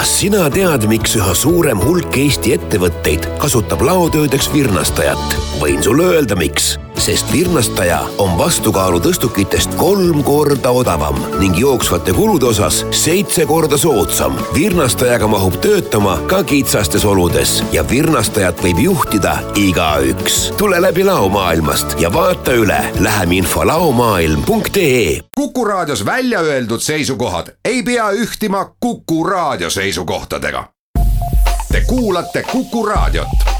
kas sina tead, miks üha suurem hulk Eesti ettevõtteid kasutab laotöödeks virnastajat? võin sulle öelda, miks sest virnastaja on vastukaalu tõstukitest kolm korda odavam ning jooksvate kulude osas seitse korda soodsam. virnastajaga mahub töötama ka kitsastes oludes ja virnastajat võib juhtida igaüks. tule läbi laomaailmast ja vaata üle läheminfo laomaailm.ee. kuku raadios välja öeldud seisukohad ei pea ühtima Kuku raadio seisukohtadega. Te kuulate Kuku raadiot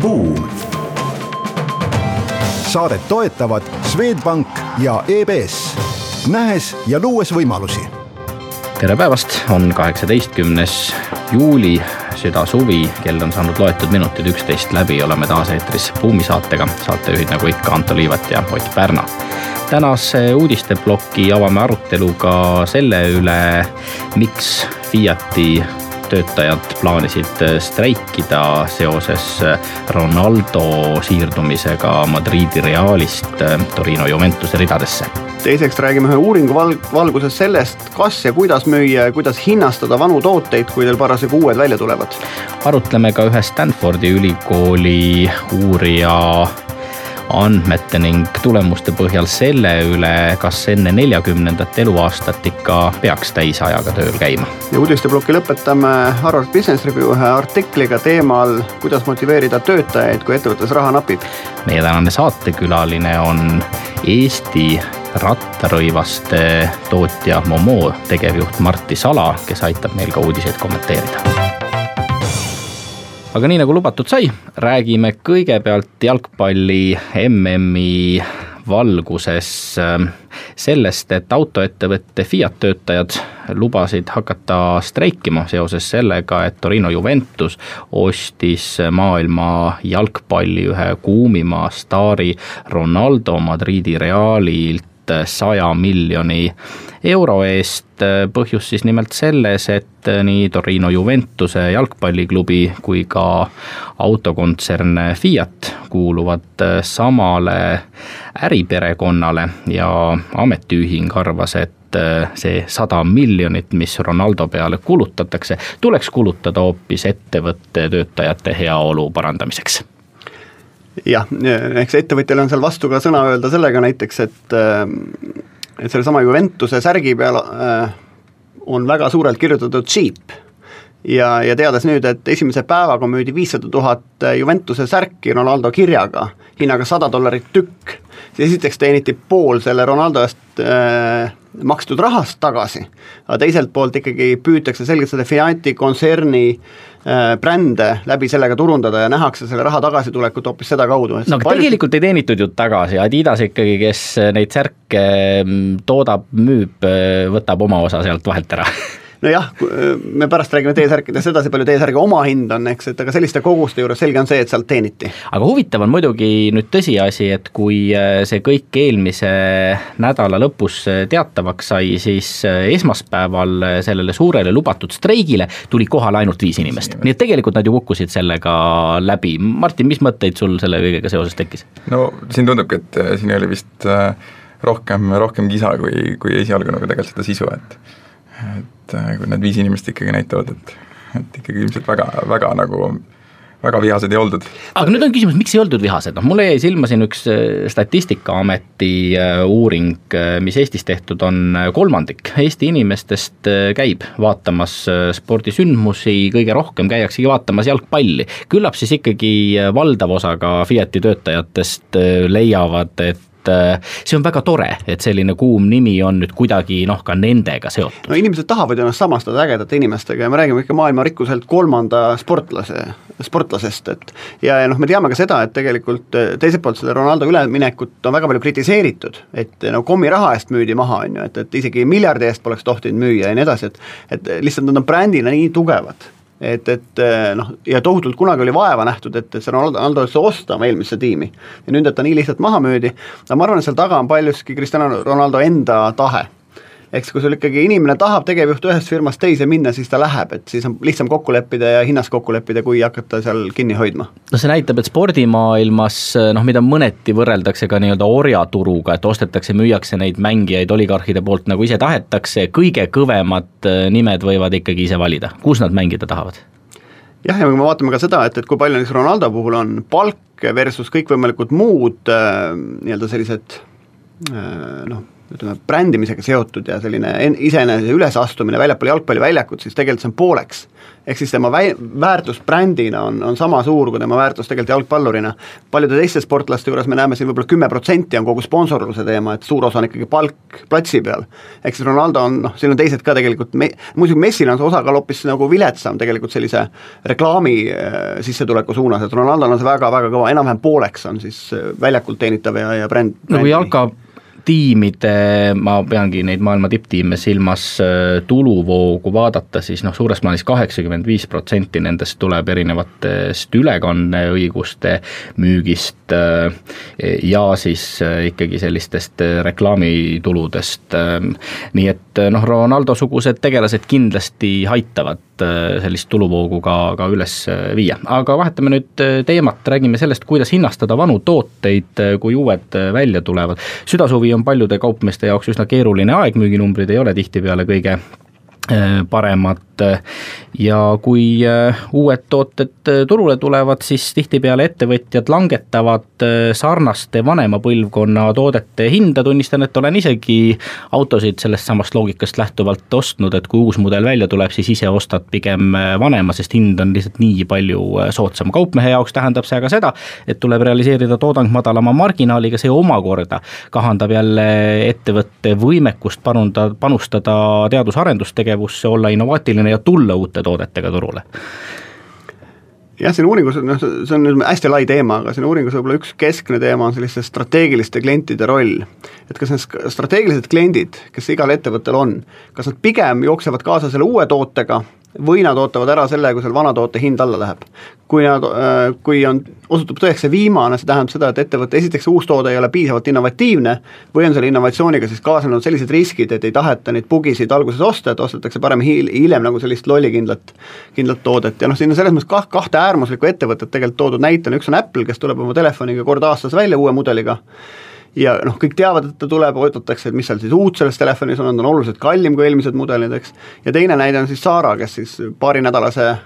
Buum. saadet toetavad Swedbank ja EBS, nähes ja luues võimalusi. tere päevast, on kaheksateistkümnes juuli, südasuvi, kell on saanud loetud minutid üksteist läbi, oleme taas eetris Buumi saatega, saatejuhid nagu ikka Anto Liivat ja Ott Pärna. Tänase uudisteploki avame aruteluga selle üle, miks Fiati töötajad plaanisid äh, streikida seoses äh, Ronaldo siirdumisega Madridi Realist äh, Torino Juventuse ridadesse teiseks räägime ühe uuringu val-, valguses sellest, kas ja kuidas müüa ja kuidas hinnastada vanu tooteid, kui neil parasjagu uued välja tulevad. arutleme ka ühe Stanfordi ülikooli uurija andmete ning tulemuste põhjal selle üle, kas enne neljakümnendat eluaastat ikka peaks täisajaga tööl käima. ja uudisteploki lõpetame Harvard Business Review ühe artikliga teemal, kuidas motiveerida töötajaid, kui ettevõttes raha napib. meie tänane saatekülaline on Eesti rattarõivaste tootja Momo tegevjuht Martti Sala, kes aitab meil ka uudiseid kommenteerida aga nii nagu lubatud sai, räägime kõigepealt jalgpalli MM-i valguses ähm, sellest, et autoettevõtte Fiat töötajad lubasid hakata streikima seoses sellega, et Torino Juventus ostis maailma jalgpalli ühe kuumima staari Ronaldo Madridi Realilt saja miljoni euro eest. põhjus siis nimelt selles, et nii Torino Juventuse jalgpalliklubi kui ka autokontsern Fiat kuuluvad samale äriperekonnale ja ametiühing arvas, et see sada miljonit, mis Ronaldo peale kulutatakse, tuleks kulutada hoopis ettevõtte töötajate heaolu parandamiseks jah, eks ettevõtjal on seal vastu ka sõna öelda sellega näiteks, et äh, et sellesama Juventuse särgi peal äh, on väga suurelt kirjutatud cheap ja, ja teades nüüd, et esimese päevaga müüdi viissada tuhat Juventuse särki Ronaldo kirjaga, hinnaga sada dollarit tükk, esiteks teeniti pool selle Ronaldo eest äh, makstud rahast tagasi, aga teiselt poolt ikkagi püütakse selgelt seda Fiati kontserni äh, brände läbi sellega turundada ja nähakse selle raha tagasitulekut hoopis sedakaudu. no aga tegelikult ei teenitud ju tagasi, Adidas ikkagi, kes neid särke mm, toodab, müüb, võtab oma osa sealt vahelt ära nojah, me pärast räägime T-särkidest edasi, palju T-särgi omahind on, eks, et aga selliste koguste juures selge on see, et sealt teeniti. aga huvitav on muidugi nüüd tõsiasi, et kui äh, see kõik eelmise nädala lõpus äh, teatavaks sai, siis äh, esmaspäeval sellele suurele lubatud streigile tuli kohale ainult viis inimest, nii et tegelikult nad ju kukkusid sellega läbi. Martin, mis mõtteid sul selle kõigega seoses tekkis? no siin tundubki, et siin oli vist rohkem, rohkem kisa, kui, kui esialgu nagu tegelikult seda sisu, et et äh, kui need viis inimest ikkagi näitavad, et, et ikkagi ilmselt väga, väga nagu väga vihased ei oldud. aga nüüd on küsimus, miks ei oldud vihased, noh mulle jäi silma siin üks äh, Statistikaameti äh, uuring, mis Eestis tehtud on, kolmandik Eesti inimestest käib vaatamas spordisündmusi, kõige rohkem käiaksegi vaatamas jalgpalli. küllap siis ikkagi valdav osa ka Fiati töötajatest leiavad, et et äh, see on väga tore, et selline kuum nimi on nüüd kuidagi noh, ka nendega seotud. no inimesed tahavad ennast samastada ägedate inimestega ja me räägime ikka maailma rikkuselt kolmanda sportlase, sportlasest, et ja, ja noh, me teame ka seda, et tegelikult äh, teiselt poolt selle Ronaldo üleminekut on väga palju kritiseeritud, et no kommiraha eest müüdi maha, on ju, et, et isegi miljardi eest poleks tohtinud müüa ja nii edasi, et et lihtsalt nad on brändina nii tugevad et, et eh, noh, ja tohutult kunagi oli vaeva nähtud, et, et see Ronaldo, üldse osta oma eelmisse tiimi. ja nüüd, et ta nii lihtsalt maha müüdi, aga ma arvan, et seal taga on paljuski Cristiano Ronaldo enda tahe. Eks kui sul ikkagi inimene tahab tegevjuht ühest firmast teise minna, siis ta läheb, et siis on lihtsam kokku leppida ja hinnas kokku leppida, kui hakata seal kinni hoidma. no see näitab, et spordimaailmas noh, mida mõneti võrreldakse ka nii-öelda orjaturuga, et ostetakse, müüakse neid mängijaid oligarhide poolt nagu ise tahetakse, kõige kõvemad äh, nimed võivad ikkagi ise valida, kus nad mängida tahavad jah, ja kui me vaatame ka seda, et, et kui palju näiteks Ronaldo puhul on palk versus kõikvõimalikud muud äh, nii-öelda sellised äh, noh ütleme, brändimisega seotud ja selline iseenese ülesastumine väljapoole jalgpalliväljakut, siis tegelikult see on pooleks. ehk siis tema väi-, väärtus brändina on, on sama suur kui tema väärtus tegelikult jalgpallurina. paljude teiste sportlaste juures me näeme siin võib-olla kümme protsenti on kogu sponsorluse teema, et suur osa on ikkagi palk platsi peal. ehk siis Ronaldo on noh, siin on teised ka tegelikult, me-, muidugi Messil on see osakaal hoopis nagu viletsam tegelikult sellise reklaami äh, sissetuleku suunas, et Ronaldol on see väga-väga kõva, enam-vähem pooleks on siis äh, väljakult teenitav ja, ja bränd. no kui jalka tiimide, ma peangi neid maailma tipptiime silmas, äh, tuluvoogu vaadata, siis noh, suures plaanis kaheksakümmend viis protsenti nendest tuleb erinevatest ülekanneõiguste müügist äh, ja siis äh, ikkagi sellistest reklaamituludest. nii et noh, Ronaldo-sugused tegelased kindlasti aitavad sellist tuluvoogu ka, ka üles viia, aga vahetame nüüd teemat, räägime sellest, kuidas hinnastada vanu tooteid, kui uued välja tulevad. südasuvi on paljude kaupmeeste jaoks üsna keeruline aeg, müüginumbrid ei ole tihtipeale kõige äh, paremad. Ja kui äh, uued tooted äh, turule tulevad, siis tihtipeale ettevõtjad langetavad sarnaste vanema põlvkonna toodete hinda, tunnistan, et olen isegi autosid sellest samast loogikast lähtuvalt ostnud, et kui uus mudel välja tuleb, siis ise ostad pigem vanema, sest hind on lihtsalt nii palju soodsam. kaupmehe jaoks tähendab see aga seda, et tuleb realiseerida toodang madalama marginaaliga, see omakorda kahandab jälle ettevõtte võimekust panunda, panustada teadus-arendustegevusse, olla innovaatiline ja tulla uute toodetega turule jah, siin uuringus, noh, see on nüüd hästi lai teema, aga siin uuringus võib-olla üks keskne teema on selliste strateegiliste klientide roll. et kas need strateegilised kliendid, kes igal ettevõttel on, kas nad pigem jooksevad kaasa selle uue tootega või nad ootavad ära selle, kui seal vana toote hind alla läheb. kui nad, äh, kui on, osutub tõeks see viimane, see tähendab seda, et ettevõte, esiteks uus toode ei ole piisavalt innovatiivne või on selle innovatsiooniga siis kaasnenud sellised riskid, et ei taheta neid bugisid alguses osta, et ostetakse parem hil-, hiljem nagu sellist lollikindlat, kindlat toodet. Ja noh, siin on selles mõttes kah, kahte äärmuslikku ettevõtet tegelikult toodud näitena, üks on Apple, kes tuleb oma telefoniga kord aastas välja uue mudeliga, ja noh, kõik teavad, et ta tuleb, oodatakse, et mis seal siis uut selles telefonis on, on oluliselt kallim kui eelmised mudelid, eks, ja teine näide on siis Zara, kes siis paarinädalase äh,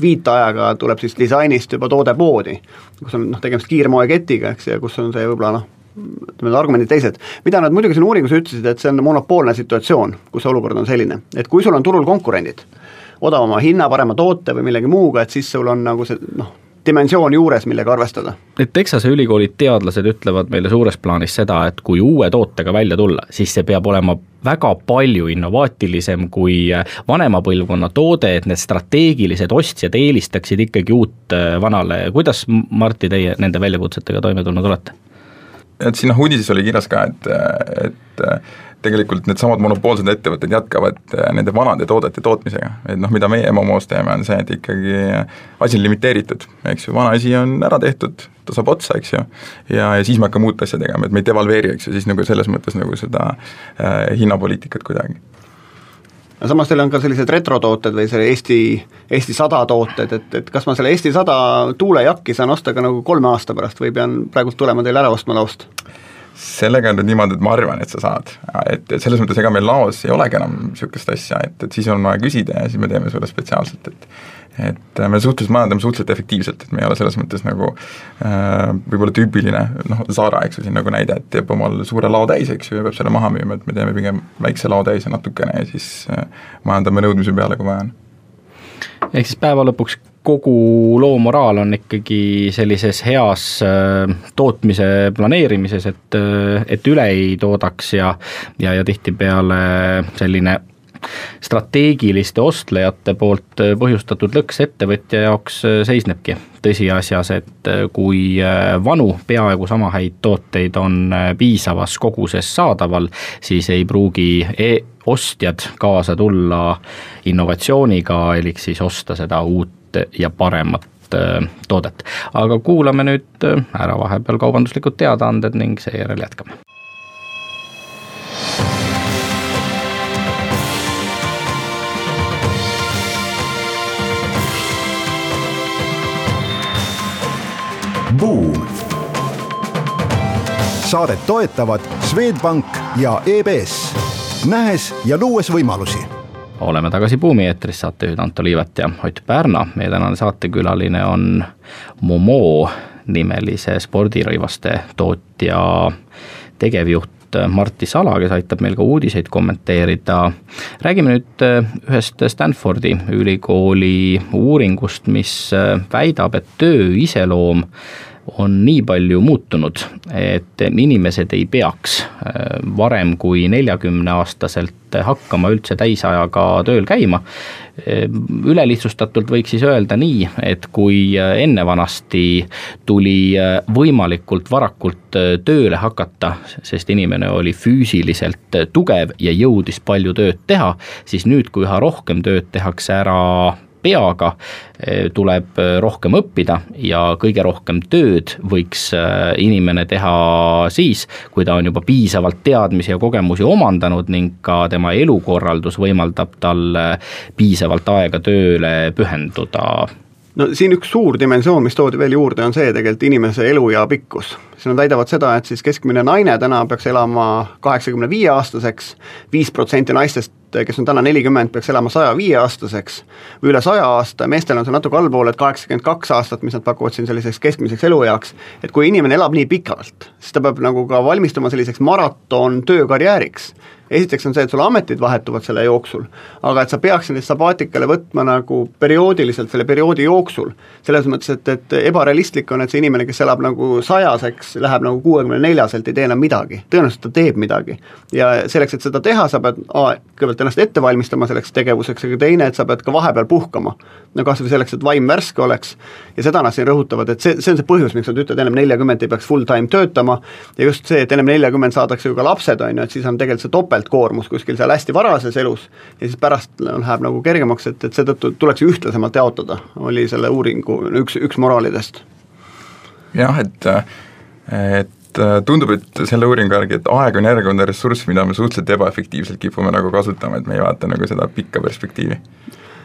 viitajaga tuleb siis disainist juba toode poodi, kus on noh, tegemist kiirmoeketiga, eks, ja kus on see võib-olla noh, ütleme, argumendid teised. mida nad muidugi siin uuringus ütlesid, et see on monopoolne situatsioon, kus see olukord on selline, et kui sul on turul konkurendid, odavama hinna, parema toote või millegi muuga, et siis sul on nagu see noh, dimensioon juures, millega arvestada. Need Texase ülikooli teadlased ütlevad meile suures plaanis seda, et kui uue tootega välja tulla, siis see peab olema väga palju innovaatilisem kui vanema põlvkonna toode, et need strateegilised ostjad eelistaksid ikkagi uut äh, vanale, kuidas, Martti, teie nende väljakutsetega toime tulnud olete? et siin noh, uudises oli kirjas ka, et, et tegelikult needsamad monopoolsed ettevõtted jätkavad äh, nende vanade toodete tootmisega, et noh, mida meie Momos teeme, on see, et ikkagi asi on limiteeritud, eks ju, vana asi on ära tehtud, ta saab otsa, eks ju, ja, ja siis me hakkame uut asja tegema, et me ei devalveeri, eks ju, siis nagu selles mõttes nagu seda äh, hinnapoliitikat kuidagi. No samas teil on ka sellised retrotooted või see Eesti, Eesti sada tooted, et, et kas ma selle Eesti sada tuulejakki saan osta ka nagu kolme aasta pärast või pean praegult tulema teile ära ostma laost? Sellega on nüüd niimoodi, et ma arvan, et sa saad. et, et selles mõttes, ega meil laos ei olegi enam niisugust asja, et, et siis on vaja küsida ja siis me teeme sulle spetsiaalselt, et et me suhteliselt majandame suhteliselt efektiivselt, et me ei ole selles mõttes nagu äh, võib-olla tüüpiline noh, Zara, eks ju, siin nagu näide, et teeb omal suure lao täis, eks ju, ja peab selle maha müüma, et me teeme pigem väikse lao täis ja natukene ja siis äh, majandame nõudmise peale, kui vaja on. ehk siis päeva lõpuks kogu loo moraal on ikkagi sellises heas äh, tootmise planeerimises, et, äh, et üle ei toodaks ja, ja, ja tihtipeale selline strateegiliste ostlejate poolt põhjustatud lõks ettevõtja jaoks seisnebki. Tõsiasjas, et kui vanu, peaaegu sama häid tooteid on piisavas koguses saadaval, siis ei pruugi e ostjad kaasa tulla innovatsiooniga, elik siis osta seda uut ja paremat äh, toodet. aga kuulame nüüd äh, ära vahepeal kaubanduslikud teadaanded ning seejärel jätkame. Buum. saadet toetavad Swedbank ja EBS, nähes ja luues võimalusi oleme tagasi Buumi eetris, saatejuhid Anto Liivet ja Ott Pärna. meie tänane saatekülaline on Momo nimelise spordirõivaste tootja tegevjuht Martti Sala, kes aitab meil ka uudiseid kommenteerida. räägime nüüd ühest Stanfordi ülikooli uuringust, mis väidab, et töö iseloom on nii palju muutunud, et inimesed ei peaks varem kui neljakümneaastaselt hakkama üldse täisajaga tööl käima. ülelihtsustatult võiks siis öelda nii, et kui enne vanasti tuli võimalikult varakult tööle hakata, sest inimene oli füüsiliselt tugev ja jõudis palju tööd teha, siis nüüd, kui üha rohkem tööd tehakse ära peaga, eh, tuleb eh, rohkem õppida ja kõige rohkem tööd võiks eh, inimene teha siis, kui ta on juba piisavalt teadmisi ja kogemusi omandanud ning ka tema elukorraldus võimaldab tal piisavalt aega tööle pühenduda no siin üks suur dimensioon, mis toodi veel juurde, on see tegelikult inimese eluea pikkus. siis nad väidavad seda, et siis keskmine naine täna peaks elama kaheksakümne viie aastaseks, viis protsenti naistest, kes on täna nelikümmend, peaks elama saja viie aastaseks või üle saja aasta, meestel on see natuke allpool, et kaheksakümmend kaks aastat, mis nad pakuvad siin selliseks keskmiseks elueaks, et kui inimene elab nii pikalt, siis ta peab nagu ka valmistuma selliseks maraton töökarjääriks esiteks on see, et sul ametid vahetuvad selle jooksul, aga et sa peaksid neid sabaatikale võtma nagu perioodiliselt selle perioodi jooksul. selles mõttes, et, et ebarealistlik on, et see inimene, kes elab nagu sajaseks, läheb nagu kuuekümne neljaselt, ei tee enam midagi, tõenäoliselt ta teeb midagi. ja selleks, et seda teha, sa pead A, kõigepealt ennast ette valmistama selleks tegevuseks, aga teine, et sa pead ka vahepeal puhkama. no kas või selleks, et vaim värske oleks ja seda nad siin rõhutavad, et see, see on see põhjus, miks nad ütlevad, ennem neljakümmend ei peaks full time töötama ja just see, et ennem neljakümmend saadakse ju ka lapsed, on ju, et siis on tegelikult see topelt topeltkoormus kuskil seal hästi varases elus ja siis pärast läheb nagu kergemaks, et, et seetõttu tuleks ühtlasemalt jaotada, oli selle uuringu üks, üks moraalidest. jah, et, et tundub, et selle uuringu järgi, et aeg on järjekordne ressurss, mida me suhteliselt ebaefektiivselt kipume nagu kasutama, et me ei vaata nagu seda pikka perspektiivi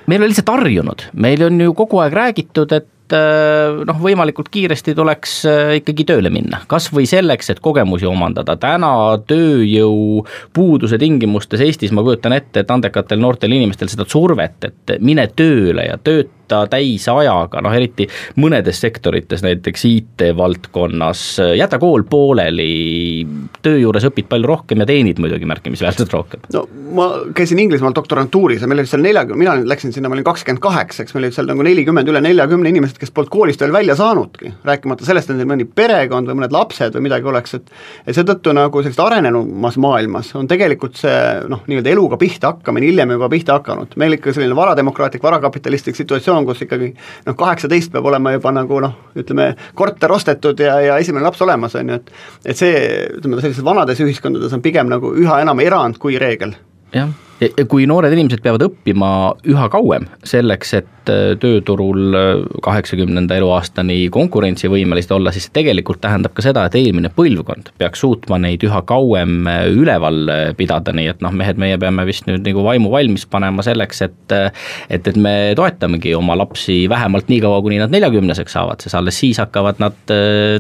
meil on lihtsalt harjunud, meil on ju kogu aeg räägitud, et noh, võimalikult kiiresti tuleks äh, ikkagi tööle minna, kas või selleks, et kogemusi omandada, täna tööjõupuuduse tingimustes Eestis ma kujutan ette, et andekatel noortel inimestel seda survet, et mine tööle ja tööta täisajaga, noh eriti mõnedes sektorites, näiteks IT-valdkonnas, jäta kool pooleli, töö juures õpid palju rohkem ja teenid muidugi märkimisväärselt rohkem. no ma käisin Inglismaal doktorantuuris ja meil oli seal neljakümne, mina läksin sinna, ma olin kakskümmend kaheksa, eks meil oli seal nagu nelikümmend, üle neljakümne inimesed, kes polnud koolist veel välja saanudki, rääkimata sellest, et neil mõni perekond või mõned lapsed või midagi oleks, et et seetõttu nagu sellist arenenumas maailmas on tegelikult see noh, nii-öelda eluga pihta hakkamine hiljem juba pihta hakanud, meil ikka selline varademokraatlik, varakapitalistlik situatsioon, kus ikkagi noh, kaheksateist peab olema juba nagu noh, ütleme, korter ostetud ja, ja esimene laps olemas, on ju, et et see, ütleme, sellises vanades ühiskondades on pigem nagu üha enam erand kui reegel. jah ja kui noored inimesed peavad õppima üha kauem selleks, et äh, tööturul äh, kaheksakümnenda eluaastani konkurentsivõimelised olla, siis see tegelikult tähendab ka seda, et eelmine põlvkond peaks suutma neid üha kauem äh, üleval pidada, nii et noh, mehed, meie peame vist nüüd nagu vaimu valmis panema selleks, et et, et me toetamegi oma lapsi vähemalt nii kaua, kuni nad neljakümneseks saavad, sest alles siis hakkavad nad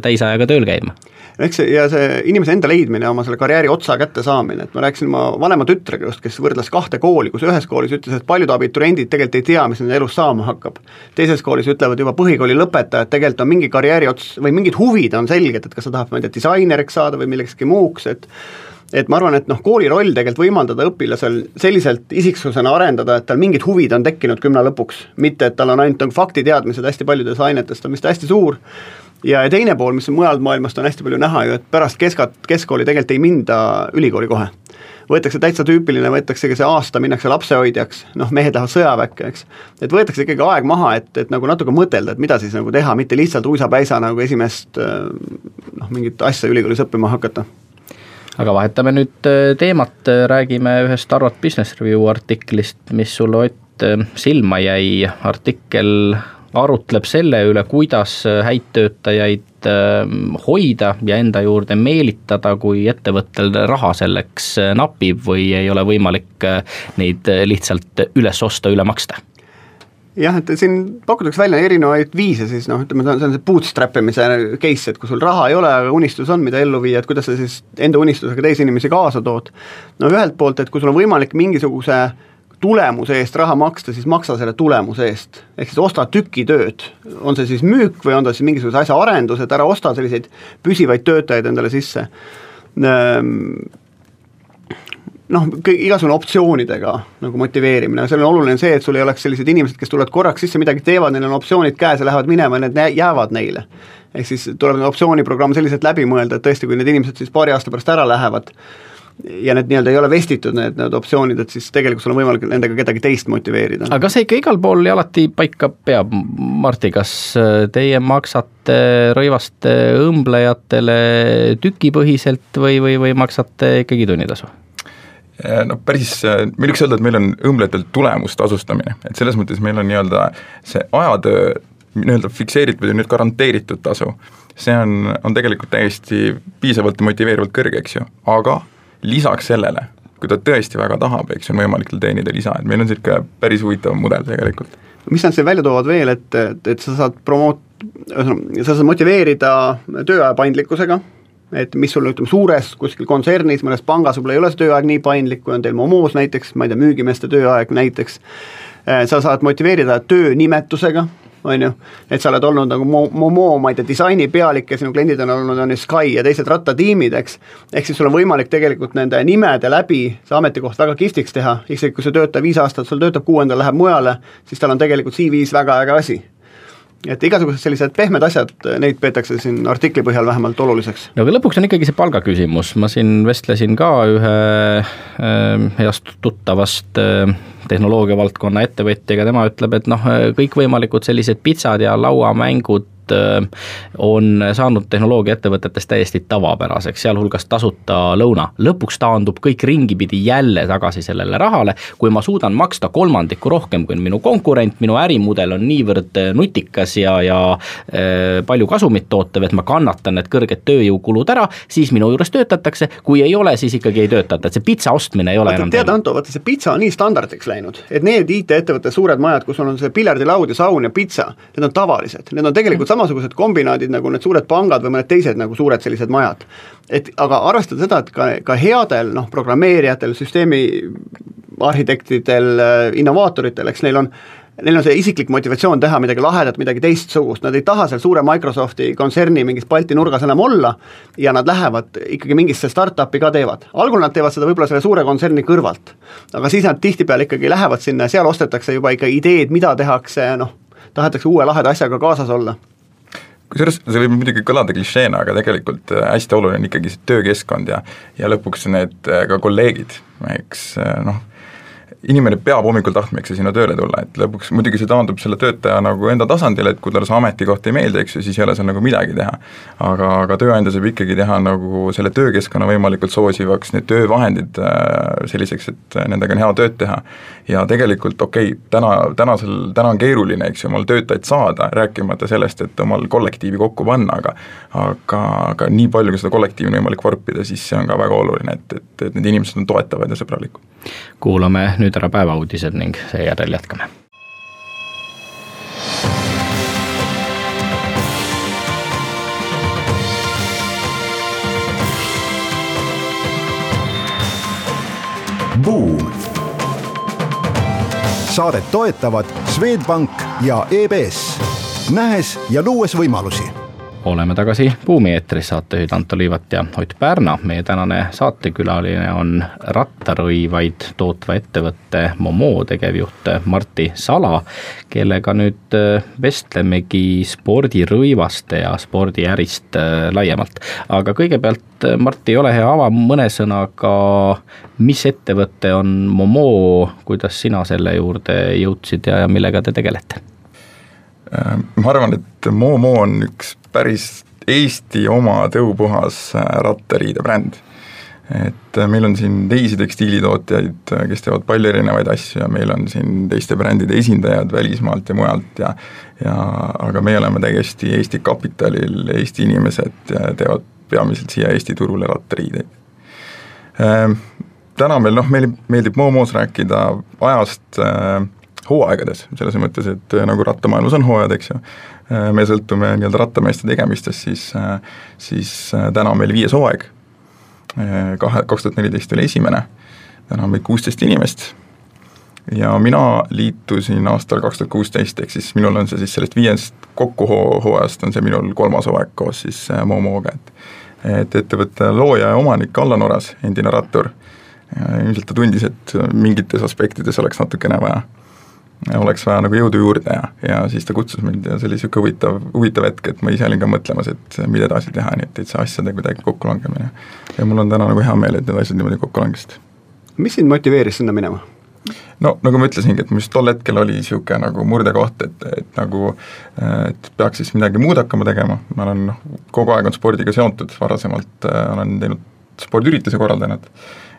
täisajaga tööl käima. Eks see ja see inimese enda leidmine, oma selle karjääri otsa kätte saamine, et ma rääkisin oma vanema tütrega just, kes võrdles kahte kooli, kus ühes koolis ütles, et paljud abituriendid tegelikult ei tea, mis nende elus saama hakkab. teises koolis ütlevad juba põhikooli lõpetajad, tegelikult on mingi karjääri ots või mingid huvid on selged, et kas sa tahad, ma ei tea, disaineriks saada või millekski muuks, et et ma arvan, et noh, kooli roll tegelikult võimaldada õpilasel selliselt isiksusena arendada, et tal mingid huvid on tekkinud kümne lõpuks, mitte et tal on ainult nagu faktiteadmised hästi paljudes ainetes, ta on vist hästi suur ja teine pool, mis mujalt maailmast on hästi palju näha ju, et pärast keskat, keskkooli tegelikult ei minda ülikooli kohe. Võetakse täitsa tüüpiline, võetaksegi see aasta, minnakse lapsehoidjaks, noh, mehed lähevad sõjaväkke, eks. et võetakse ikkagi aeg maha, et, et nagu natuke mõtelda, et mida siis nagu teha, mitte lihtsalt uisapäisa nagu esimest noh, mingit asja ülikoolis õppima hakata. Aga vahetame nüüd äh, teemat, räägime ühest Harvard Business Review artiklist, mis sulle Ott äh, silma jäi, artikkel arutleb selle üle, kuidas häid töötajaid ähm, hoida ja enda juurde meelitada, kui ettevõttel raha selleks napib või ei ole võimalik äh, neid lihtsalt üles osta, üle maksta jah, et siin pakutakse välja erinevaid viise siis noh, ütleme, see on see bootstrap imise case, et kui sul raha ei ole, aga unistus on, mida ellu viia, et kuidas sa siis enda unistusega teisi inimesi kaasa tood. no ühelt poolt, et kui sul on võimalik mingisuguse tulemuse eest raha maksta, siis maksa selle tulemuse eest. ehk siis osta tükitööd, on see siis müük või on ta siis mingisuguse asja arendus, et ära osta selliseid püsivaid töötajaid endale sisse ehm, noh, igasugune optsioonidega nagu motiveerimine, seal on oluline see, et sul ei oleks sellised inimesed, kes tulevad korraks sisse, midagi teevad, neil on optsioonid käes ja lähevad minema ja need jäävad neile. ehk siis tuleb optsiooniprogramm selliselt läbi mõelda, et tõesti, kui need inimesed siis paari aasta pärast ära lähevad, ja need nii-öelda ei ole vestitud, need, need optsioonid, et siis tegelikult sul on võimalik nendega kedagi teist motiveerida. aga see ikka igal pool ja alati paika peab, Martti, kas äh, teie maksate rõivaste õmblejatele tükipõhiselt või, või, või maksate ikkagi tunnitasu? no päris, ma ei võiks öelda, et meil on õmblejatel tulemustasustamine, et selles mõttes meil on nii-öelda see ajatöö nii-öelda fikseeritud ja nüüd garanteeritud tasu, see on, on tegelikult täiesti piisavalt motiveerivalt kõrge, eks ju, aga lisaks sellele, kui ta tõesti väga tahab, eks ju, on võimalik tal teenida lisa, et meil on niisugune päris huvitav mudel tegelikult. mis nad siin välja toovad veel, et, et, et sa saad promoot-, ühesõnaga, sa saad motiveerida tööaja paindlikkusega, et mis sul ütleme, suures kuskil kontsernis, mõnes pangas võib-olla ei ole see tööaeg nii paindlik, kui on teil Momos näiteks, ma ei tea, müügimeeste tööaeg näiteks, sa saad motiveerida töönimetusega, on ju, et sa oled olnud nagu Momo, ma ei tea, disaini pealik ja sinu kliendid on olnud, on ju Sky ja teised rattatiimid, eks, ehk siis sul on võimalik tegelikult nende nimede läbi see ametikoht väga kihvtiks teha, isegi kui see töötaja viis aastat sul töötab, kuuendal läheb mujale, siis tal on tegelikult CV-s väga äge asi et igasugused sellised pehmed asjad, neid peetakse siin artikli põhjal vähemalt oluliseks. no aga lõpuks on ikkagi see palgaküsimus, ma siin vestlesin ka ühe äh, heast tuttavast äh, tehnoloogia valdkonna ettevõtjaga, tema ütleb, et noh, kõikvõimalikud sellised pitsad ja lauamängud Äh, on saanud tehnoloogiaettevõtetes täiesti tavapäraseks, sealhulgas tasuta lõuna. lõpuks taandub kõik ringipidi jälle tagasi sellele rahale, kui ma suudan maksta kolmandiku rohkem kui minu konkurent, minu ärimudel on niivõrd nutikas ja, ja äh, palju kasumit tootev, et ma kannatan need kõrged tööjõukulud ära, siis minu juures töötatakse, kui ei ole, siis ikkagi ei töötata, et see pitsa ostmine ei ole vaata, enam tead, Anto, vaata see pitsa on nii standardiks läinud, et need IT-ettevõtte suured majad, kus on see piljardilaud ja saun ja pitsa, need on tavalised, need on tegelikult samasugused kombinaadid nagu need suured pangad või mõned teised nagu suured sellised majad. et aga arvestada seda, et ka, ka headel noh, programmeerijatel, süsteemi arhitektidel, innovaatoritel, eks neil on neil on see isiklik motivatsioon teha midagi lahedat, midagi teistsugust, nad ei taha seal suure Microsofti kontserni mingis Balti nurgas enam olla ja nad lähevad ikkagi mingisse startup'i ka teevad. algul nad teevad seda võib-olla selle suure kontserni kõrvalt, aga siis nad tihtipeale ikkagi lähevad sinna ja seal ostetakse juba ikka ideed, mida tehakse, noh, tahetakse uue laheda asjaga kaasas olla kusjuures see võib muidugi kõlada klišeena, aga tegelikult äh, hästi oluline on ikkagi see töökeskkond ja ja lõpuks need äh, ka kolleegid, eks äh, noh, inimene peab hommikul tahtma, eks ju, sinna tööle tulla, et lõpuks muidugi see taandub selle töötaja nagu enda tasandile, et kui talle see ametikoht ei meeldi, eks ju, siis ei ole seal nagu midagi teha. aga, aga tööandja saab ikkagi teha nagu selle töökeskkonna võimalikult soosivaks, need töövahendid äh, selliseks, et nendega on hea tööd teha. ja tegelikult okei okay,, täna, tänasel, täna on keeruline, eks ju, omal töötajaid saada, rääkimata sellest, et omal kollektiivi kokku panna, aga aga, aga nii palju, kui seda kollektiivi on võimalik vorpida, siis see on ka väga oluline, et, et, et need inimesed on toetavad ja sõbralikud. Kuulame nüüd ära päevauudised ning seejärel jätkame. Buum. saadet toetavad Swedbank ja EBS, nähes ja luues võimalusi oleme tagasi Buumi eetris, saatejuhid Anto Liivat ja Ott Pärna. meie tänane saatekülaline on rattarõivaid tootva ettevõtte Momo tegevjuht Martti Sala, kellega nüüd äh, vestlemegi spordirõivaste ja spordiärist äh, laiemalt. aga kõigepealt, äh, Martti, ole hea, ava mõne sõnaga, mis ettevõte on Momo, kuidas sina selle juurde jõudsid ja, ja millega te tegelete? ma arvan, et Momo on üks päris Eesti oma tõupuhas äh, rattariidebränd. et äh, meil on siin teisi tekstiilitootjaid, äh, kes teevad palju erinevaid asju ja meil on siin teiste brändide esindajad välismaalt ja mujalt ja ja aga me oleme täiesti Eesti kapitalil, Eesti inimesed teevad peamiselt siia Eesti turule rattariideid täna meil noh, meile meeldib Momos rääkida ajast äh, hooaegades, selles mõttes, et nagu rattamaailmas on hooajad, eks ju, me sõltume nii-öelda rattameeste tegemistest, siis, siis täna on meil viies hooaeg, kahe, kaks tuhat neliteist oli esimene, täna on meid kuusteist inimest. Ja mina liitusin aastal kaks tuhat kuusteist, ehk siis minul on see siis sellest viiest kokku hooajast on see minul kolmas hooaeg koos siis Momoga, et et ettevõtte looja ja omanik Allan Oras, endine rattur, ilmselt ta tundis, et mingites aspektides oleks natukene vaja, oleks vaja nagu jõudu juurde ja, ja siis ta kutsus mind ja see oli niisugune huvitav, huvitav hetk, et ma ise olin ka mõtlemas, et mida edasi teha, nii et täitsa asjade kuidagi kokkulangemine. ja mul on täna nagu hea meel, et need asjad niimoodi kokku langesid. mis sind motiveeris sinna minema? no nagu ma ütlesingi, et mul just tol hetkel oli niisugune nagu murdekoht, et, et nagu et peaks siis midagi muud hakkama tegema, ma olen noh, kogu aeg on spordiga seotud, varasemalt äh, olen teinud spordiürituse korraldajana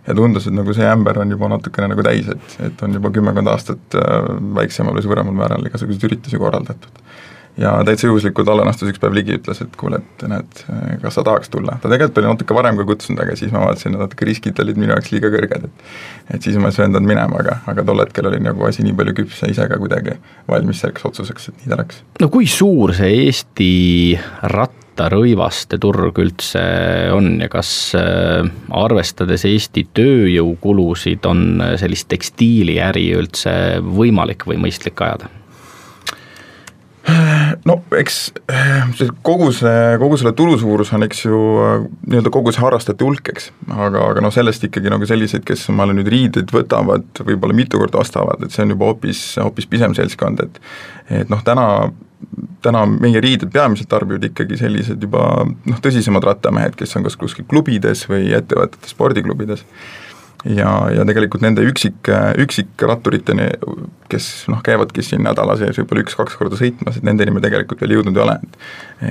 ja tundus, et nagu see ämber on juba natukene nagu täis, et, et on juba kümmekond aastat äh, väiksemal või suuremal määral igasuguseid üritusi korraldatud ja täitsa juhuslikult Allan astus üks päev ligi, ütles, et kuule, et näed, kas sa tahaks tulla. ta tegelikult oli natuke varem ka kutsunud, aga siis ma vaatasin, et natuke riskid olid minu jaoks liiga kõrged, et et siis ma ei söandanud minema, aga, aga tol hetkel oli nagu asi nii palju küps ja ise ka kuidagi valmis selleks otsuseks, et nii ta läks. no kui suur see Eesti rattarõivaste turg üldse on ja kas äh, arvestades Eesti tööjõukulusid, on sellist tekstiiliäri üldse võimalik või mõistlik ajada? no eks see kogu see, kogu selle tulu suurus on, eks ju, nii-öelda kogu see harrastajate hulk, eks, aga, aga noh, sellest ikkagi nagu selliseid, kes omale nüüd riideid võtavad, võib-olla mitu korda ostavad, et see on juba hoopis, hoopis pisem seltskond, et et noh, täna täna meie riided peamiselt tarbivad ikkagi sellised juba noh, tõsisemad rattamehed, kes on kas kuskil klubides või ettevõtete spordiklubides ja, ja tegelikult nende üksik, üksikratturiteni, kes noh, käivadki siin nädala sees võib-olla üks-kaks korda sõitmas, et nendeni me tegelikult veel jõudnud ei ole, et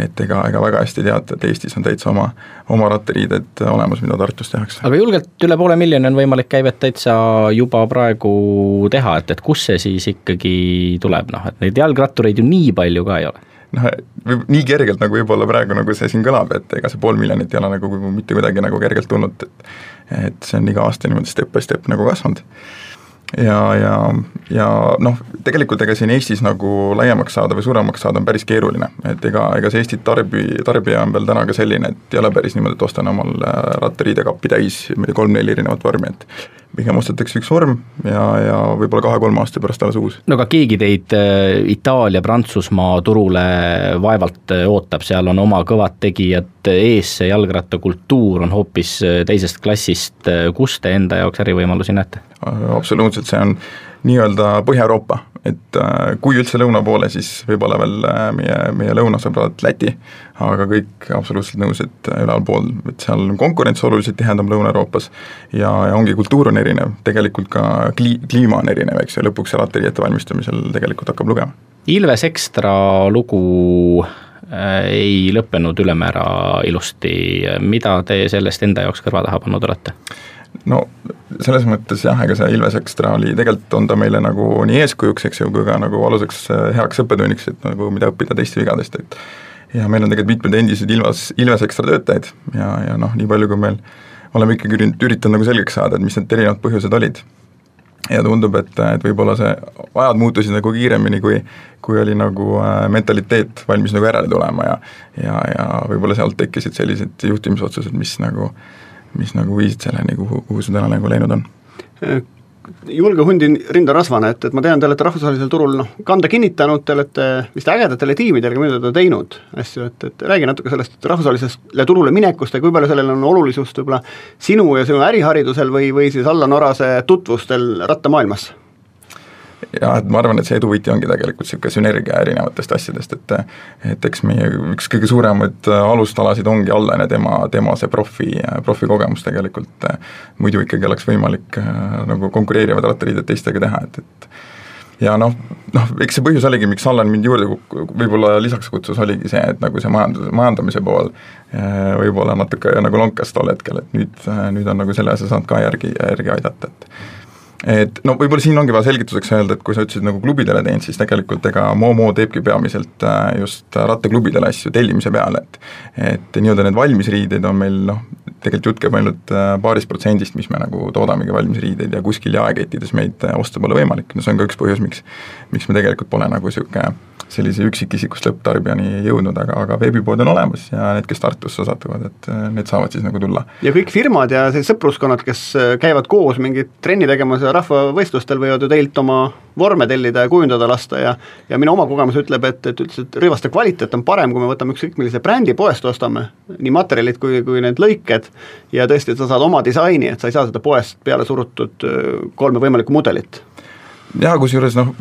et ega, ega väga hästi teate, et Eestis on täitsa oma, oma rattariided olemas, mida Tartus tehakse. aga julgelt üle poole miljoni on võimalik käivet täitsa juba praegu teha, et, et kust see siis ikkagi tuleb, noh et neid jalgrattureid ju nii palju ka ei ole noh, nii kergelt nagu võib-olla praegu, nagu see siin kõlab, et ega see pool miljonit ei ole nagu mitte kuidagi nagu kergelt tulnud, et et see on iga aasta niimoodi step by step nagu kasvanud. ja, ja, ja noh, tegelikult ega siin Eestis nagu laiemaks saada või suuremaks saada on päris keeruline, et ega, ega see Eesti tarbi, tarbija on veel täna ka selline, et ei ole päris niimoodi, et ostan omal rattariidekappi täis, ma ei tea, kolm-neli erinevat vormi, et pigem ostetakse üks vorm ja, ja võib-olla kahe-kolme aasta pärast alles uus. no aga keegi teid äh, Itaalia, Prantsusmaa turule vaevalt äh, ootab, seal on oma kõvad tegijad ees, see jalgrattakultuur on hoopis äh, teisest klassist, kus te enda jaoks ärivõimalusi näete? absoluutselt, see on nii-öelda Põhja-Euroopa, et kui üldse lõuna poole, siis võib-olla veel meie, meie lõunasõbrad Läti, aga kõik absoluutselt nõus, et ülalpool, et seal on konkurents oluliselt tihedam Lõuna-Euroopas ja, ja ongi, kultuur on erinev, tegelikult ka kli-, kliima on erinev, eks ju, lõpuks see rattari ettevalmistamisel tegelikult hakkab lugema. Ilves Ekstra lugu äh, ei lõppenud ülemäära ilusti, mida te sellest enda jaoks kõrva taha pannud olete? No selles mõttes jah, ega see Ilves Extra oli, tegelikult on ta meile nagu nii eeskujuks, eks ju, kui ka nagu aluseks äh, heaks õppetunniks, et nagu mida õppida teiste vigadest, et ja meil on tegelikult mitmed endised Ilves, Ilves Extra töötajaid ja, ja noh, nii palju, kui meil oleme ikkagi üritanud nagu selgeks saada, et mis need erinevad põhjused olid. ja tundub, et, et võib-olla see, ajad muutusid nagu kiiremini, kui kui oli nagu äh, mentaliteet valmis nagu järele tulema ja ja, ja võib-olla sealt tekkisid sellised juhtimisotsused, mis nagu mis nagu viisid selleni, kuhu, kuhu see täna nagu läinud on. Julge hundi rindarasvana, et, et ma tean, te olete rahvusvahelisel turul noh, kanda kinnitanud, te olete vist ägedatele tiimidele ka midagi teinud asju, et, et räägi natuke sellest rahvusvahelisele turule minekust ja kui palju sellel on olulisust võib-olla sinu ja sinu äriharidusel või, või siis Allan Orase tutvustel rattamaailmas jah, et ma arvan, et see edu võti ongi tegelikult niisugune sünergia erinevatest asjadest, et et eks meie üks kõige suuremaid alustalasid ongi Allan ja tema, tema see profi, profikogemus tegelikult, muidu ikkagi oleks võimalik nagu konkureerivad rattariided teistega teha, et, et ja noh, noh, eks see põhjus oligi, miks Allan mind juurde võib-olla lisaks kutsus, oligi see, et nagu see majandus, majandamise pool võib-olla natuke nagu lonkas tol hetkel, et nüüd, nüüd on nagu selle asja saanud ka järgi, järgi aidata, et et no võib-olla siin ongi vaja selgituseks öelda, et kui sa ütlesid nagu klubidele teinud, siis tegelikult ega Momo teebki peamiselt äh, just rattaklubidele asju tellimise peale, et et nii-öelda need valmisriided on meil noh, tegelikult jutt käib ainult äh, paarist protsendist, mis me nagu toodamegi valmis riideid ja kuskil jaekettides meid äh, osta pole võimalik, no see on ka üks põhjus, miks miks me tegelikult pole nagu niisugune sellise üksikisikust lõpptarbijani jõudnud, aga, aga veebipood on olemas ja need, kes Tartusse satuvad, et need saavad siis nagu tulla. ja kõik firmad ja sellised sõpruskonnad, kes käivad koos mingit trenni tegemas ja rahvavõistlustel, võivad ju teilt oma vorme tellida ja kujundada lasta ja ja minu oma kogemus ütleb, et, et üldse, et rõivaste kvaliteet on parem, kui me võtame ükskõik millise brändi poest ostame, nii materjalid kui, kui need lõiked, ja tõesti, sa saad oma disaini, et sa ei saa seda poest peale surutud äh, kolme võimalikku mudelit jaa, kusjuures noh,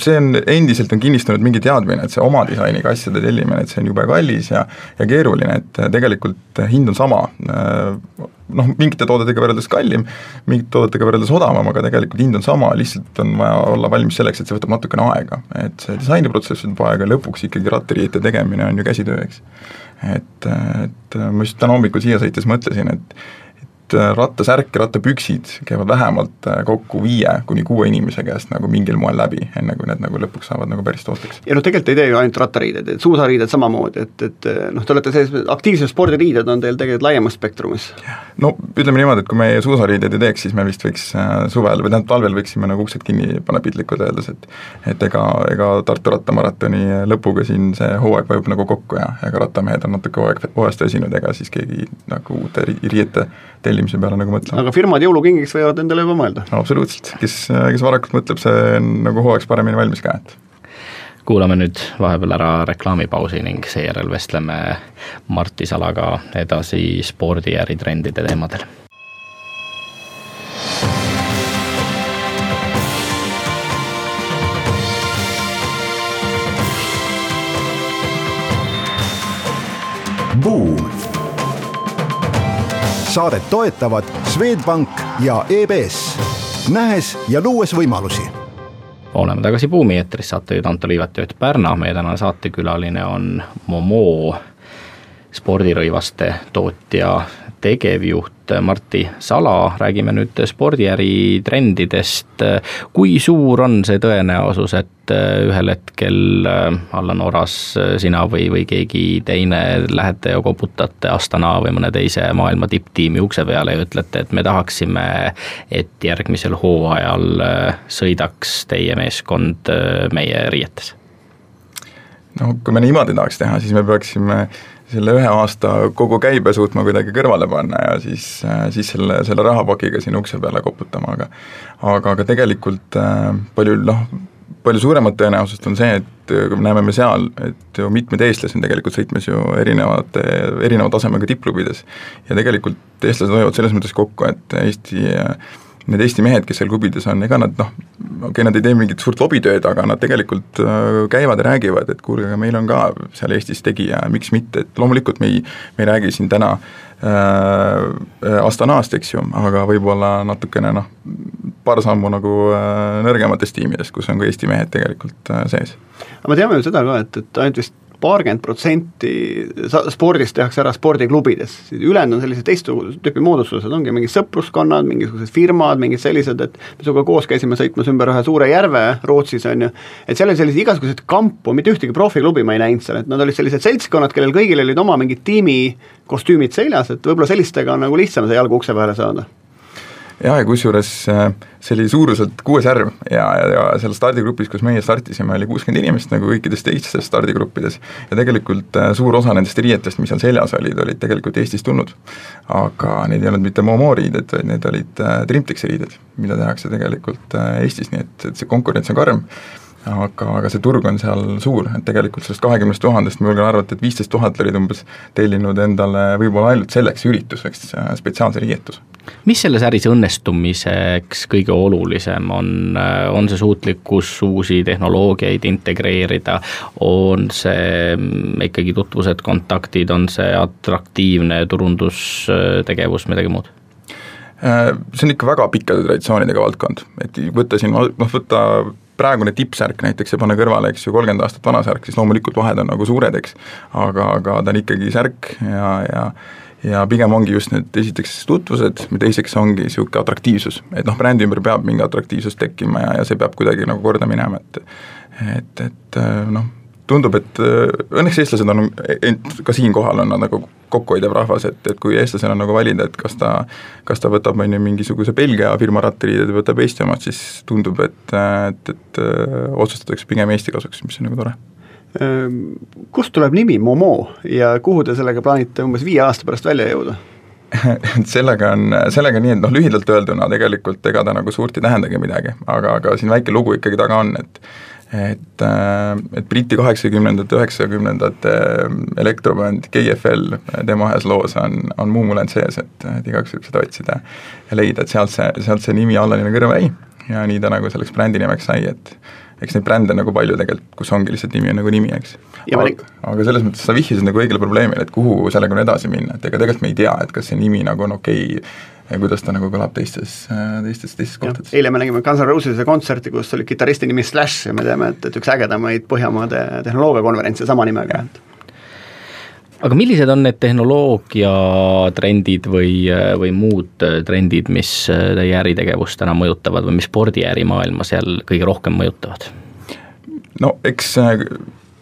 see on, endiselt on kinnistunud mingi teadmine, et see oma disainiga asjade tellimine, et see on jube kallis ja ja keeruline, et tegelikult hind on sama, noh, mingite toodetega võrreldes kallim, mingite toodetega võrreldes odavam, aga tegelikult hind on sama, lihtsalt on vaja olla valmis selleks, et see võtab natukene aega. et see disainiprotsess võtab aega lõpuks ikkagi rattariiete tegemine on ju käsitöö, eks. et, et ma just täna hommikul siia sõites mõtlesin, et äh, rattasärk ja rattapüksid käivad vähemalt äh, kokku viie kuni kuue inimese käest nagu mingil moel läbi, enne kui need nagu lõpuks saavad nagu päris tooteks. ja noh, tegelikult ei tee ju ainult rattariided, et suusariided samamoodi, et, et noh, te olete sellised, aktiivsed spordiriided on teil tegelikult laiemas spektrumis. no ütleme niimoodi, et kui meie suusariideid ei teeks, siis me vist võiks äh, suvel või tähendab, talvel võiksime nagu uksed kinni panna piltlikult öeldes, et et ega, ega Tartu rattamaratoni lõpuga siin see hooaeg vajub nagu kokku ja ega rattamehed on natuke hooaeg, hooajast väsinud, ega siis keegi nagu uute riiete tellimise peale nagu mõtlema. aga firmad jõulukingiks võivad endale juba mõelda? absoluutselt, kes, kes varakult mõtleb, see on nagu hooaegs paremini valmis ka, et kuulame nüüd vahepeal ära reklaamipausi ning seejärel vestleme Martti Salaga edasi spordi ja äritrendide teemadel Buum saadet toetavad Swedbank ja EBS, nähes ja luues võimalusi. Oleme tagasi Buumi eetris, saatejuht Anto Liivet ja Ott Pärna, meie tänane saatekülaline on Momo spordirõivaste tootja tegevjuht Martti Sala, räägime nüüd spordiäri trendidest. kui suur on see tõenäosus, et ühel hetkel Allan Oras, sina või, või keegi teine lähete ja koputate Astana või mõne teise maailma tipptiimi ukse peale ja ütlete, et me tahaksime, et järgmisel hooajal sõidaks teie meeskond meie riietes? no kui me niimoodi tahaks teha, siis me peaksime selle ühe aasta kogu käibe suutma kuidagi kõrvale panna ja siis, siis selle, selle rahapakiga sinna ukse peale koputama, aga aga, aga tegelikult äh, palju noh, palju suuremat tõenäosust on see, et näeme me seal, et ju mitmed eestlased on tegelikult sõitmas ju erinevate, erineva tasemega tippklubides. ja tegelikult eestlased hoiavad selles mõttes kokku, et Eesti äh, need Eesti mehed, kes seal klubides on, ega nad noh, okei okay,, nad ei tee mingit suurt lobitööd, aga nad tegelikult äh, käivad ja räägivad, et kuulge, aga meil on ka seal Eestis tegija, miks mitte, et loomulikult me ei, me ei räägi siin täna äh, Astanast, eks ju, aga võib-olla natukene noh, paar sammu nagu äh, nõrgematest tiimidest, kus on ka Eesti mehed tegelikult äh, sees. aga me teame ju seda ka, et, et ainult vist paarkümmend protsenti spordist tehakse ära spordiklubides, ülejäänud on sellised teist tüüpi moodustused, ongi mingid sõpruskonnad, mingisugused firmad, mingid sellised, et me sinuga koos käisime sõitmas ümber ühe suure järve Rootsis, on ju, et seal oli selliseid igasuguseid kampu, mitte ühtegi profiklubi ma ei näinud seal, et nad olid sellised seltskonnad, kellel kõigil olid oma mingid tiimi kostüümid seljas, et võib-olla sellistega on nagu lihtsam see jalg ukse vahele saada jah, ja kusjuures äh, see oli suuruselt kuues järv ja, ja, ja seal stardigrupis, kus meie startisime, oli kuuskümmend inimest nagu kõikides teistes stardigruppides. Ja tegelikult äh, suur osa nendest riietest, mis seal seljas olid, olid tegelikult Eestist tulnud. aga need ei olnud mitte Momo riided, vaid need olid äh, Trimtexi riided, mida tehakse tegelikult Eestis, nii et, et see konkurents on karm aga, aga see turg on seal suur, et tegelikult sellest kahekümnest tuhandest ma julgen arvata, et viisteist tuhat olid umbes tellinud endale võib-olla ainult selleks ürituseks spetsiaalse riietuse. mis selles äris õnnestumiseks kõige olulisem on, on see suutlikkus uusi tehnoloogiaid integreerida, on see ikkagi tutvused, kontaktid, on see atraktiivne turundustegevus, midagi muud? see on ikka väga pikkade traditsioonidega valdkond, et võtta siin, noh võtta praegune tippsärk näiteks ja pane kõrvale, eks ju, kolmkümmend aastat vana särk, siis loomulikult vahed on nagu suured, eks, aga, aga ta on ikkagi särk ja, ja ja pigem ongi just need esiteks tutvused, teiseks ongi niisugune atraktiivsus, et noh, brändi ümber peab mingi atraktiivsus tekkima ja, ja see peab kuidagi nagu korda minema, et et, et noh, tundub, et äh, õnneks eestlased on, ka siinkohal on nad nagu kokkuhoidev rahvas, et, et kui eestlasel on nagu valida, et kas ta, kas ta võtab, on ju, mingisuguse Belgia firma rattariided või võtab Eesti omad, siis tundub, et, et, et otsustatakse pigem Eesti kasuks, mis on nagu tore ehm, Kust tuleb nimi Momo ja kuhu te sellega plaanite umbes viie aasta pärast välja jõuda? sellega on, sellega nii, et noh, lühidalt öelduna tegelikult ega ta nagu suurt ei tähendagi midagi, aga, aga siin väike lugu ikkagi taga on, et et, äh, et Briti kaheksakümnendate, üheksakümnendate elektrobänd GFL, tema ühes loos on, on Muumulend sees, et, et igaks võib seda otsida ja leida, et sealt see, sealt see nimi Allaline kõrv jäi ja nii ta nagu selleks brändi nimeks sai, et eks neid brände nagu palju tegelikult, kus ongi lihtsalt nimi on nagu nimi, eks. aga, aga selles mõttes sa vihjasid nagu õigele probleemile, et kuhu sellega on edasi minna, et ega tegelikult me ei tea, et kas see nimi nagu on okei okay, ja kuidas ta nagu kõlab teistes, teistes, teistes kohtades. eile me nägime Guns N Roses'e kontserti, kus oli kitarristi nimi Slash ja me teame, et, et üks ägedamaid Põhjamaade tehnoloogiakonverentse sama nimega, et aga millised on need tehnoloogiatrendid või, või muud trendid, mis teie äritegevust täna mõjutavad või mis spordiärimaailma seal kõige rohkem mõjutavad? no eks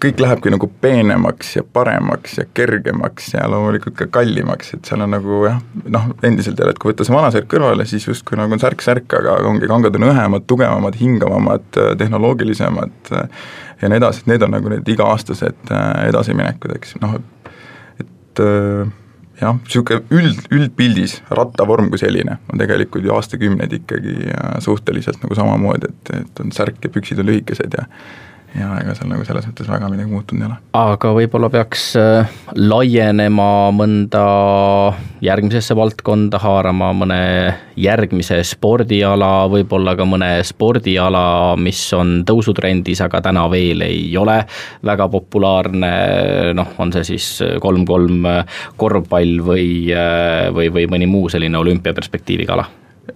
kõik lähebki nagu peenemaks ja paremaks ja kergemaks ja loomulikult ka kallimaks, et seal on nagu jah, noh, endiselt jälle, et kui võtta see vana särk kõrvale, siis justkui nagu on särk-särk, aga ongi, kangad on õhemad, tugevamad, hingavamad, tehnoloogilisemad ja nii edasi, et need on nagu need iga-aastased äh, edasiminekud, eks, noh, et äh, jah, niisugune üld, üldpildis rattavorm kui selline on tegelikult ju aastakümneid ikkagi äh, suhteliselt nagu samamoodi, et, et on särk ja püksid on lühikesed ja ja ega seal nagu selles mõttes väga midagi muutunud ei ole. aga võib-olla peaks äh, laienema mõnda järgmisesse valdkonda, haarama mõne järgmise spordiala, võib-olla ka mõne spordiala, mis on tõusutrendis, aga täna veel ei ole väga populaarne, noh, on see siis kolm-kolm korvpall või, äh, või, või mõni muu selline olümpiaperspektiiviga ala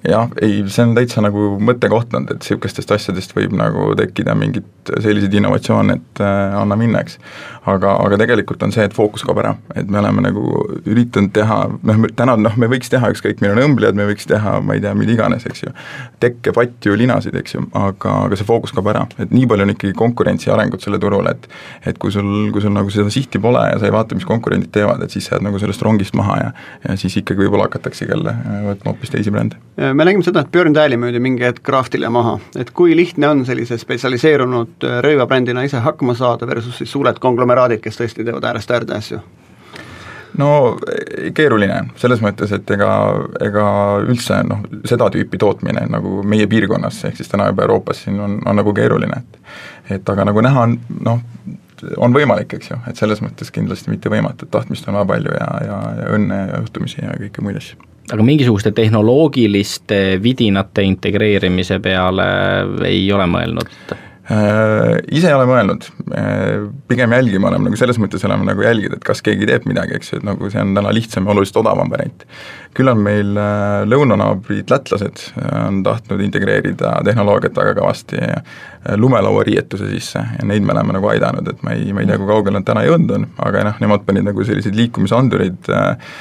jah, ei, see on täitsa nagu mõttekoht olnud, et niisugustest asjadest võib nagu tekkida mingit selliseid innovatsioone, et äh, anna minna, eks. aga, aga tegelikult on see, et fookus kaob ära, et me oleme nagu üritanud teha, noh, täna noh, me võiks teha ükskõik, meil on õmblejad, me võiks teha, ma ei tea, mida iganes, eks ju, tekke, patju, linasid, eks ju, aga, aga see fookus kaob ära, et nii palju on ikkagi konkurentsi arengut selle turul, et et kui sul, kui sul nagu seda sihti pole ja sa ei vaata, mis konkurendid teevad, et siis sa jääd nagu sellest rongist maha ja ja siis ikkagi võib-olla hakataksegi jälle äh, võtma hoopis teisi brände me nägime seda, et Björn Tääli müüdi mingi hetk Craftile maha, et kui lihtne on sellise spetsialiseerunud äh, röövabrändina ise hakkama saada versus siis suured konglomeraadid, kes tõesti teevad äärest äärde asju? no e, keeruline, selles mõttes, et ega, ega üldse noh, seda tüüpi tootmine nagu meie piirkonnas, ehk siis täna juba Euroopas siin on, on nagu keeruline, et et aga nagu näha on noh, on võimalik, eks ju, et selles mõttes kindlasti mitte võimatu, et tahtmist on väga palju ja, ja, ja õnne ja juhtumisi ja kõiki muid asju aga mingisuguste tehnoloogiliste vidinate integreerimise peale ei ole mõelnud? Äh, ise ei ole mõelnud, äh, pigem jälgima oleme, nagu selles mõttes oleme nagu jälgida, et kas keegi teeb midagi, eks ju, et nagu see on täna lihtsam ja oluliselt odavam variant. küll on meil äh, lõunanaabrid lätlased, on tahtnud integreerida tehnoloogiat väga kõvasti lumelauariietuse sisse ja neid me oleme nagu aidanud, et ma ei, ma ei tea, kui kaugele nad täna jõudnud on, aga noh, nemad panid nagu selliseid liikumisandurid äh,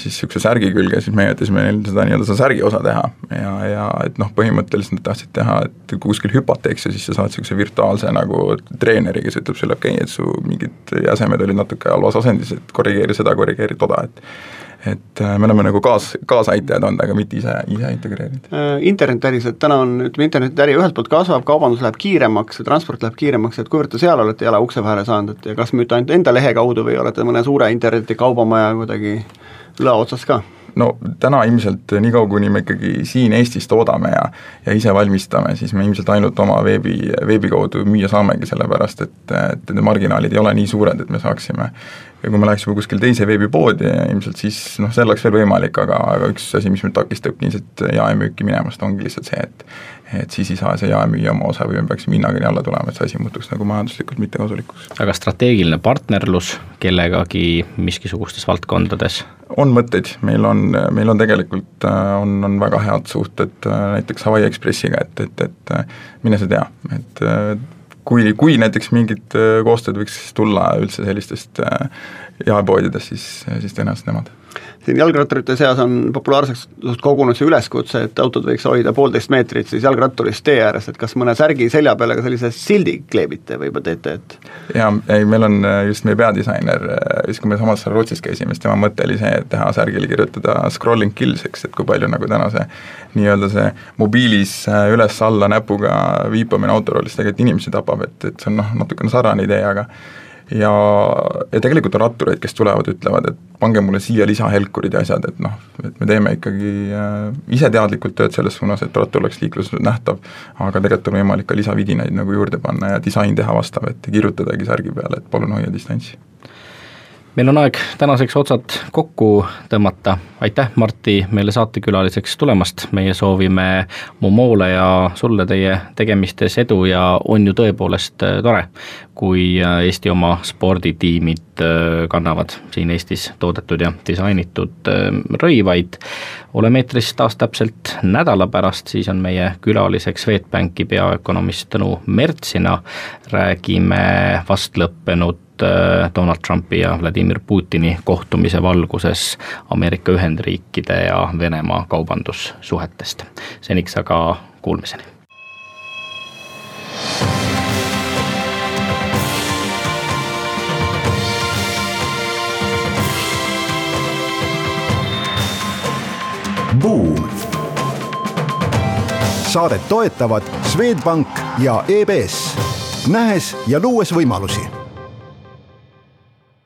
siis niisuguse särgi külge, siis meie ütlesime neil seda nii-öelda seda särgi osa teha. Ja, ja et noh, põhimõtteliselt nad tahtsid teha, et kuskil hüpata, eks ju, siis sa saad niisuguse virtuaalse nagu treeneri, kes ütleb sulle, okei okay,, et su mingid jäsemed olid natuke halvas asendis, et korrigeeri seda, korrigeeri toda, et et äh, me oleme nagu kaas, kaasaaitajad olnud, aga mitte ise, ise integreerinud. Äh, internetiäris, et täna on, ütleme, internetiäri ühelt poolt kasvab, kaubandus läheb kiiremaks transport läheb kiiremaks, et kuivõrd te seal olete jala ukse vahele saanud, et ja kas müüte ainult enda lehe kaudu või olete mõne suure internetikaubamaja kuidagi lõa otsas ka? No täna ilmselt niikaua, kuni me ikkagi siin Eestis toodame ja ja ise valmistame, siis me ilmselt ainult oma veebi, veebi kaudu müüa saamegi, sellepärast et, et need marginaalid ei ole nii suured, et me saaksime ja kui me läheksime kuskile teise veebipoodi ilmselt, siis noh, see oleks veel võimalik, aga, aga üks asi, mis meid takistabki ilmselt jaemüüki minemast, ongi lihtsalt see, et et siis ei saa see jaemüüja oma osa või me peaksime hinnagani alla tulema, et see asi muutuks nagu majanduslikult mittekasulikuks. aga strateegiline partnerlus kellegagi miskisugustes valdkondades? On mõtteid, meil on, meil on tegelikult, äh, on, on väga head suhted äh, näiteks Hawaii Expressiga, et, et, et äh, mine sa tea, et kui, kui näiteks mingid koostööd võiks tulla üldse sellistest jaepoodidest, siis, siis tõenäoliselt nemad siin jalgratturite seas on populaarseks kogunud see üleskutse, et autod võiks hoida poolteist meetrit siis jalgratturist tee ääres, et kas mõne särgi selja peale ka sellise sildi kleebite või juba teete, et jaa, ei meil on äh, just meie peadisainer, äh, siis kui me samas seal Rootsis käisime, siis tema mõte oli see, et teha särgile kirjutada scrolling kills, eks, et kui palju nagu täna see nii-öelda see mobiilis äh, üles-alla näpuga viipamine autoroolis tegelikult inimesi tapab, et, et see on noh, natukene sarnane idee, aga ja, ja tegelikult on rattureid, kes tulevad, ütlevad, et pange mulle siia lisahelkurid ja asjad, et noh, et me teeme ikkagi äh, ise teadlikult tööd selles suunas, et rattur oleks liikluses nähtav, aga tegelikult on võimalik ka lisavidinaid nagu juurde panna ja disain teha vastav, et kirjutadagi särgi peale, et palun hoia distantsi meil on aeg tänaseks otsad kokku tõmmata, aitäh, Martti, meile saatekülaliseks tulemast, meie soovime Momole ja sulle teie tegemistes edu ja on ju tõepoolest äh, tore, kui äh, Eesti oma sporditiimid äh, kannavad siin Eestis toodetud ja disainitud rõivaid. oleme eetris taas täpselt nädala pärast, siis on meie külaliseks Swedbanki peaökonomist Tõnu Mertsina, räägime vast lõppenud Donald Trumpi ja Vladimir Putini kohtumise valguses Ameerika Ühendriikide ja Venemaa kaubandussuhetest. seniks aga kuulmiseni. Buum. saadet toetavad Swedbank ja EBS, nähes ja luues võimalusi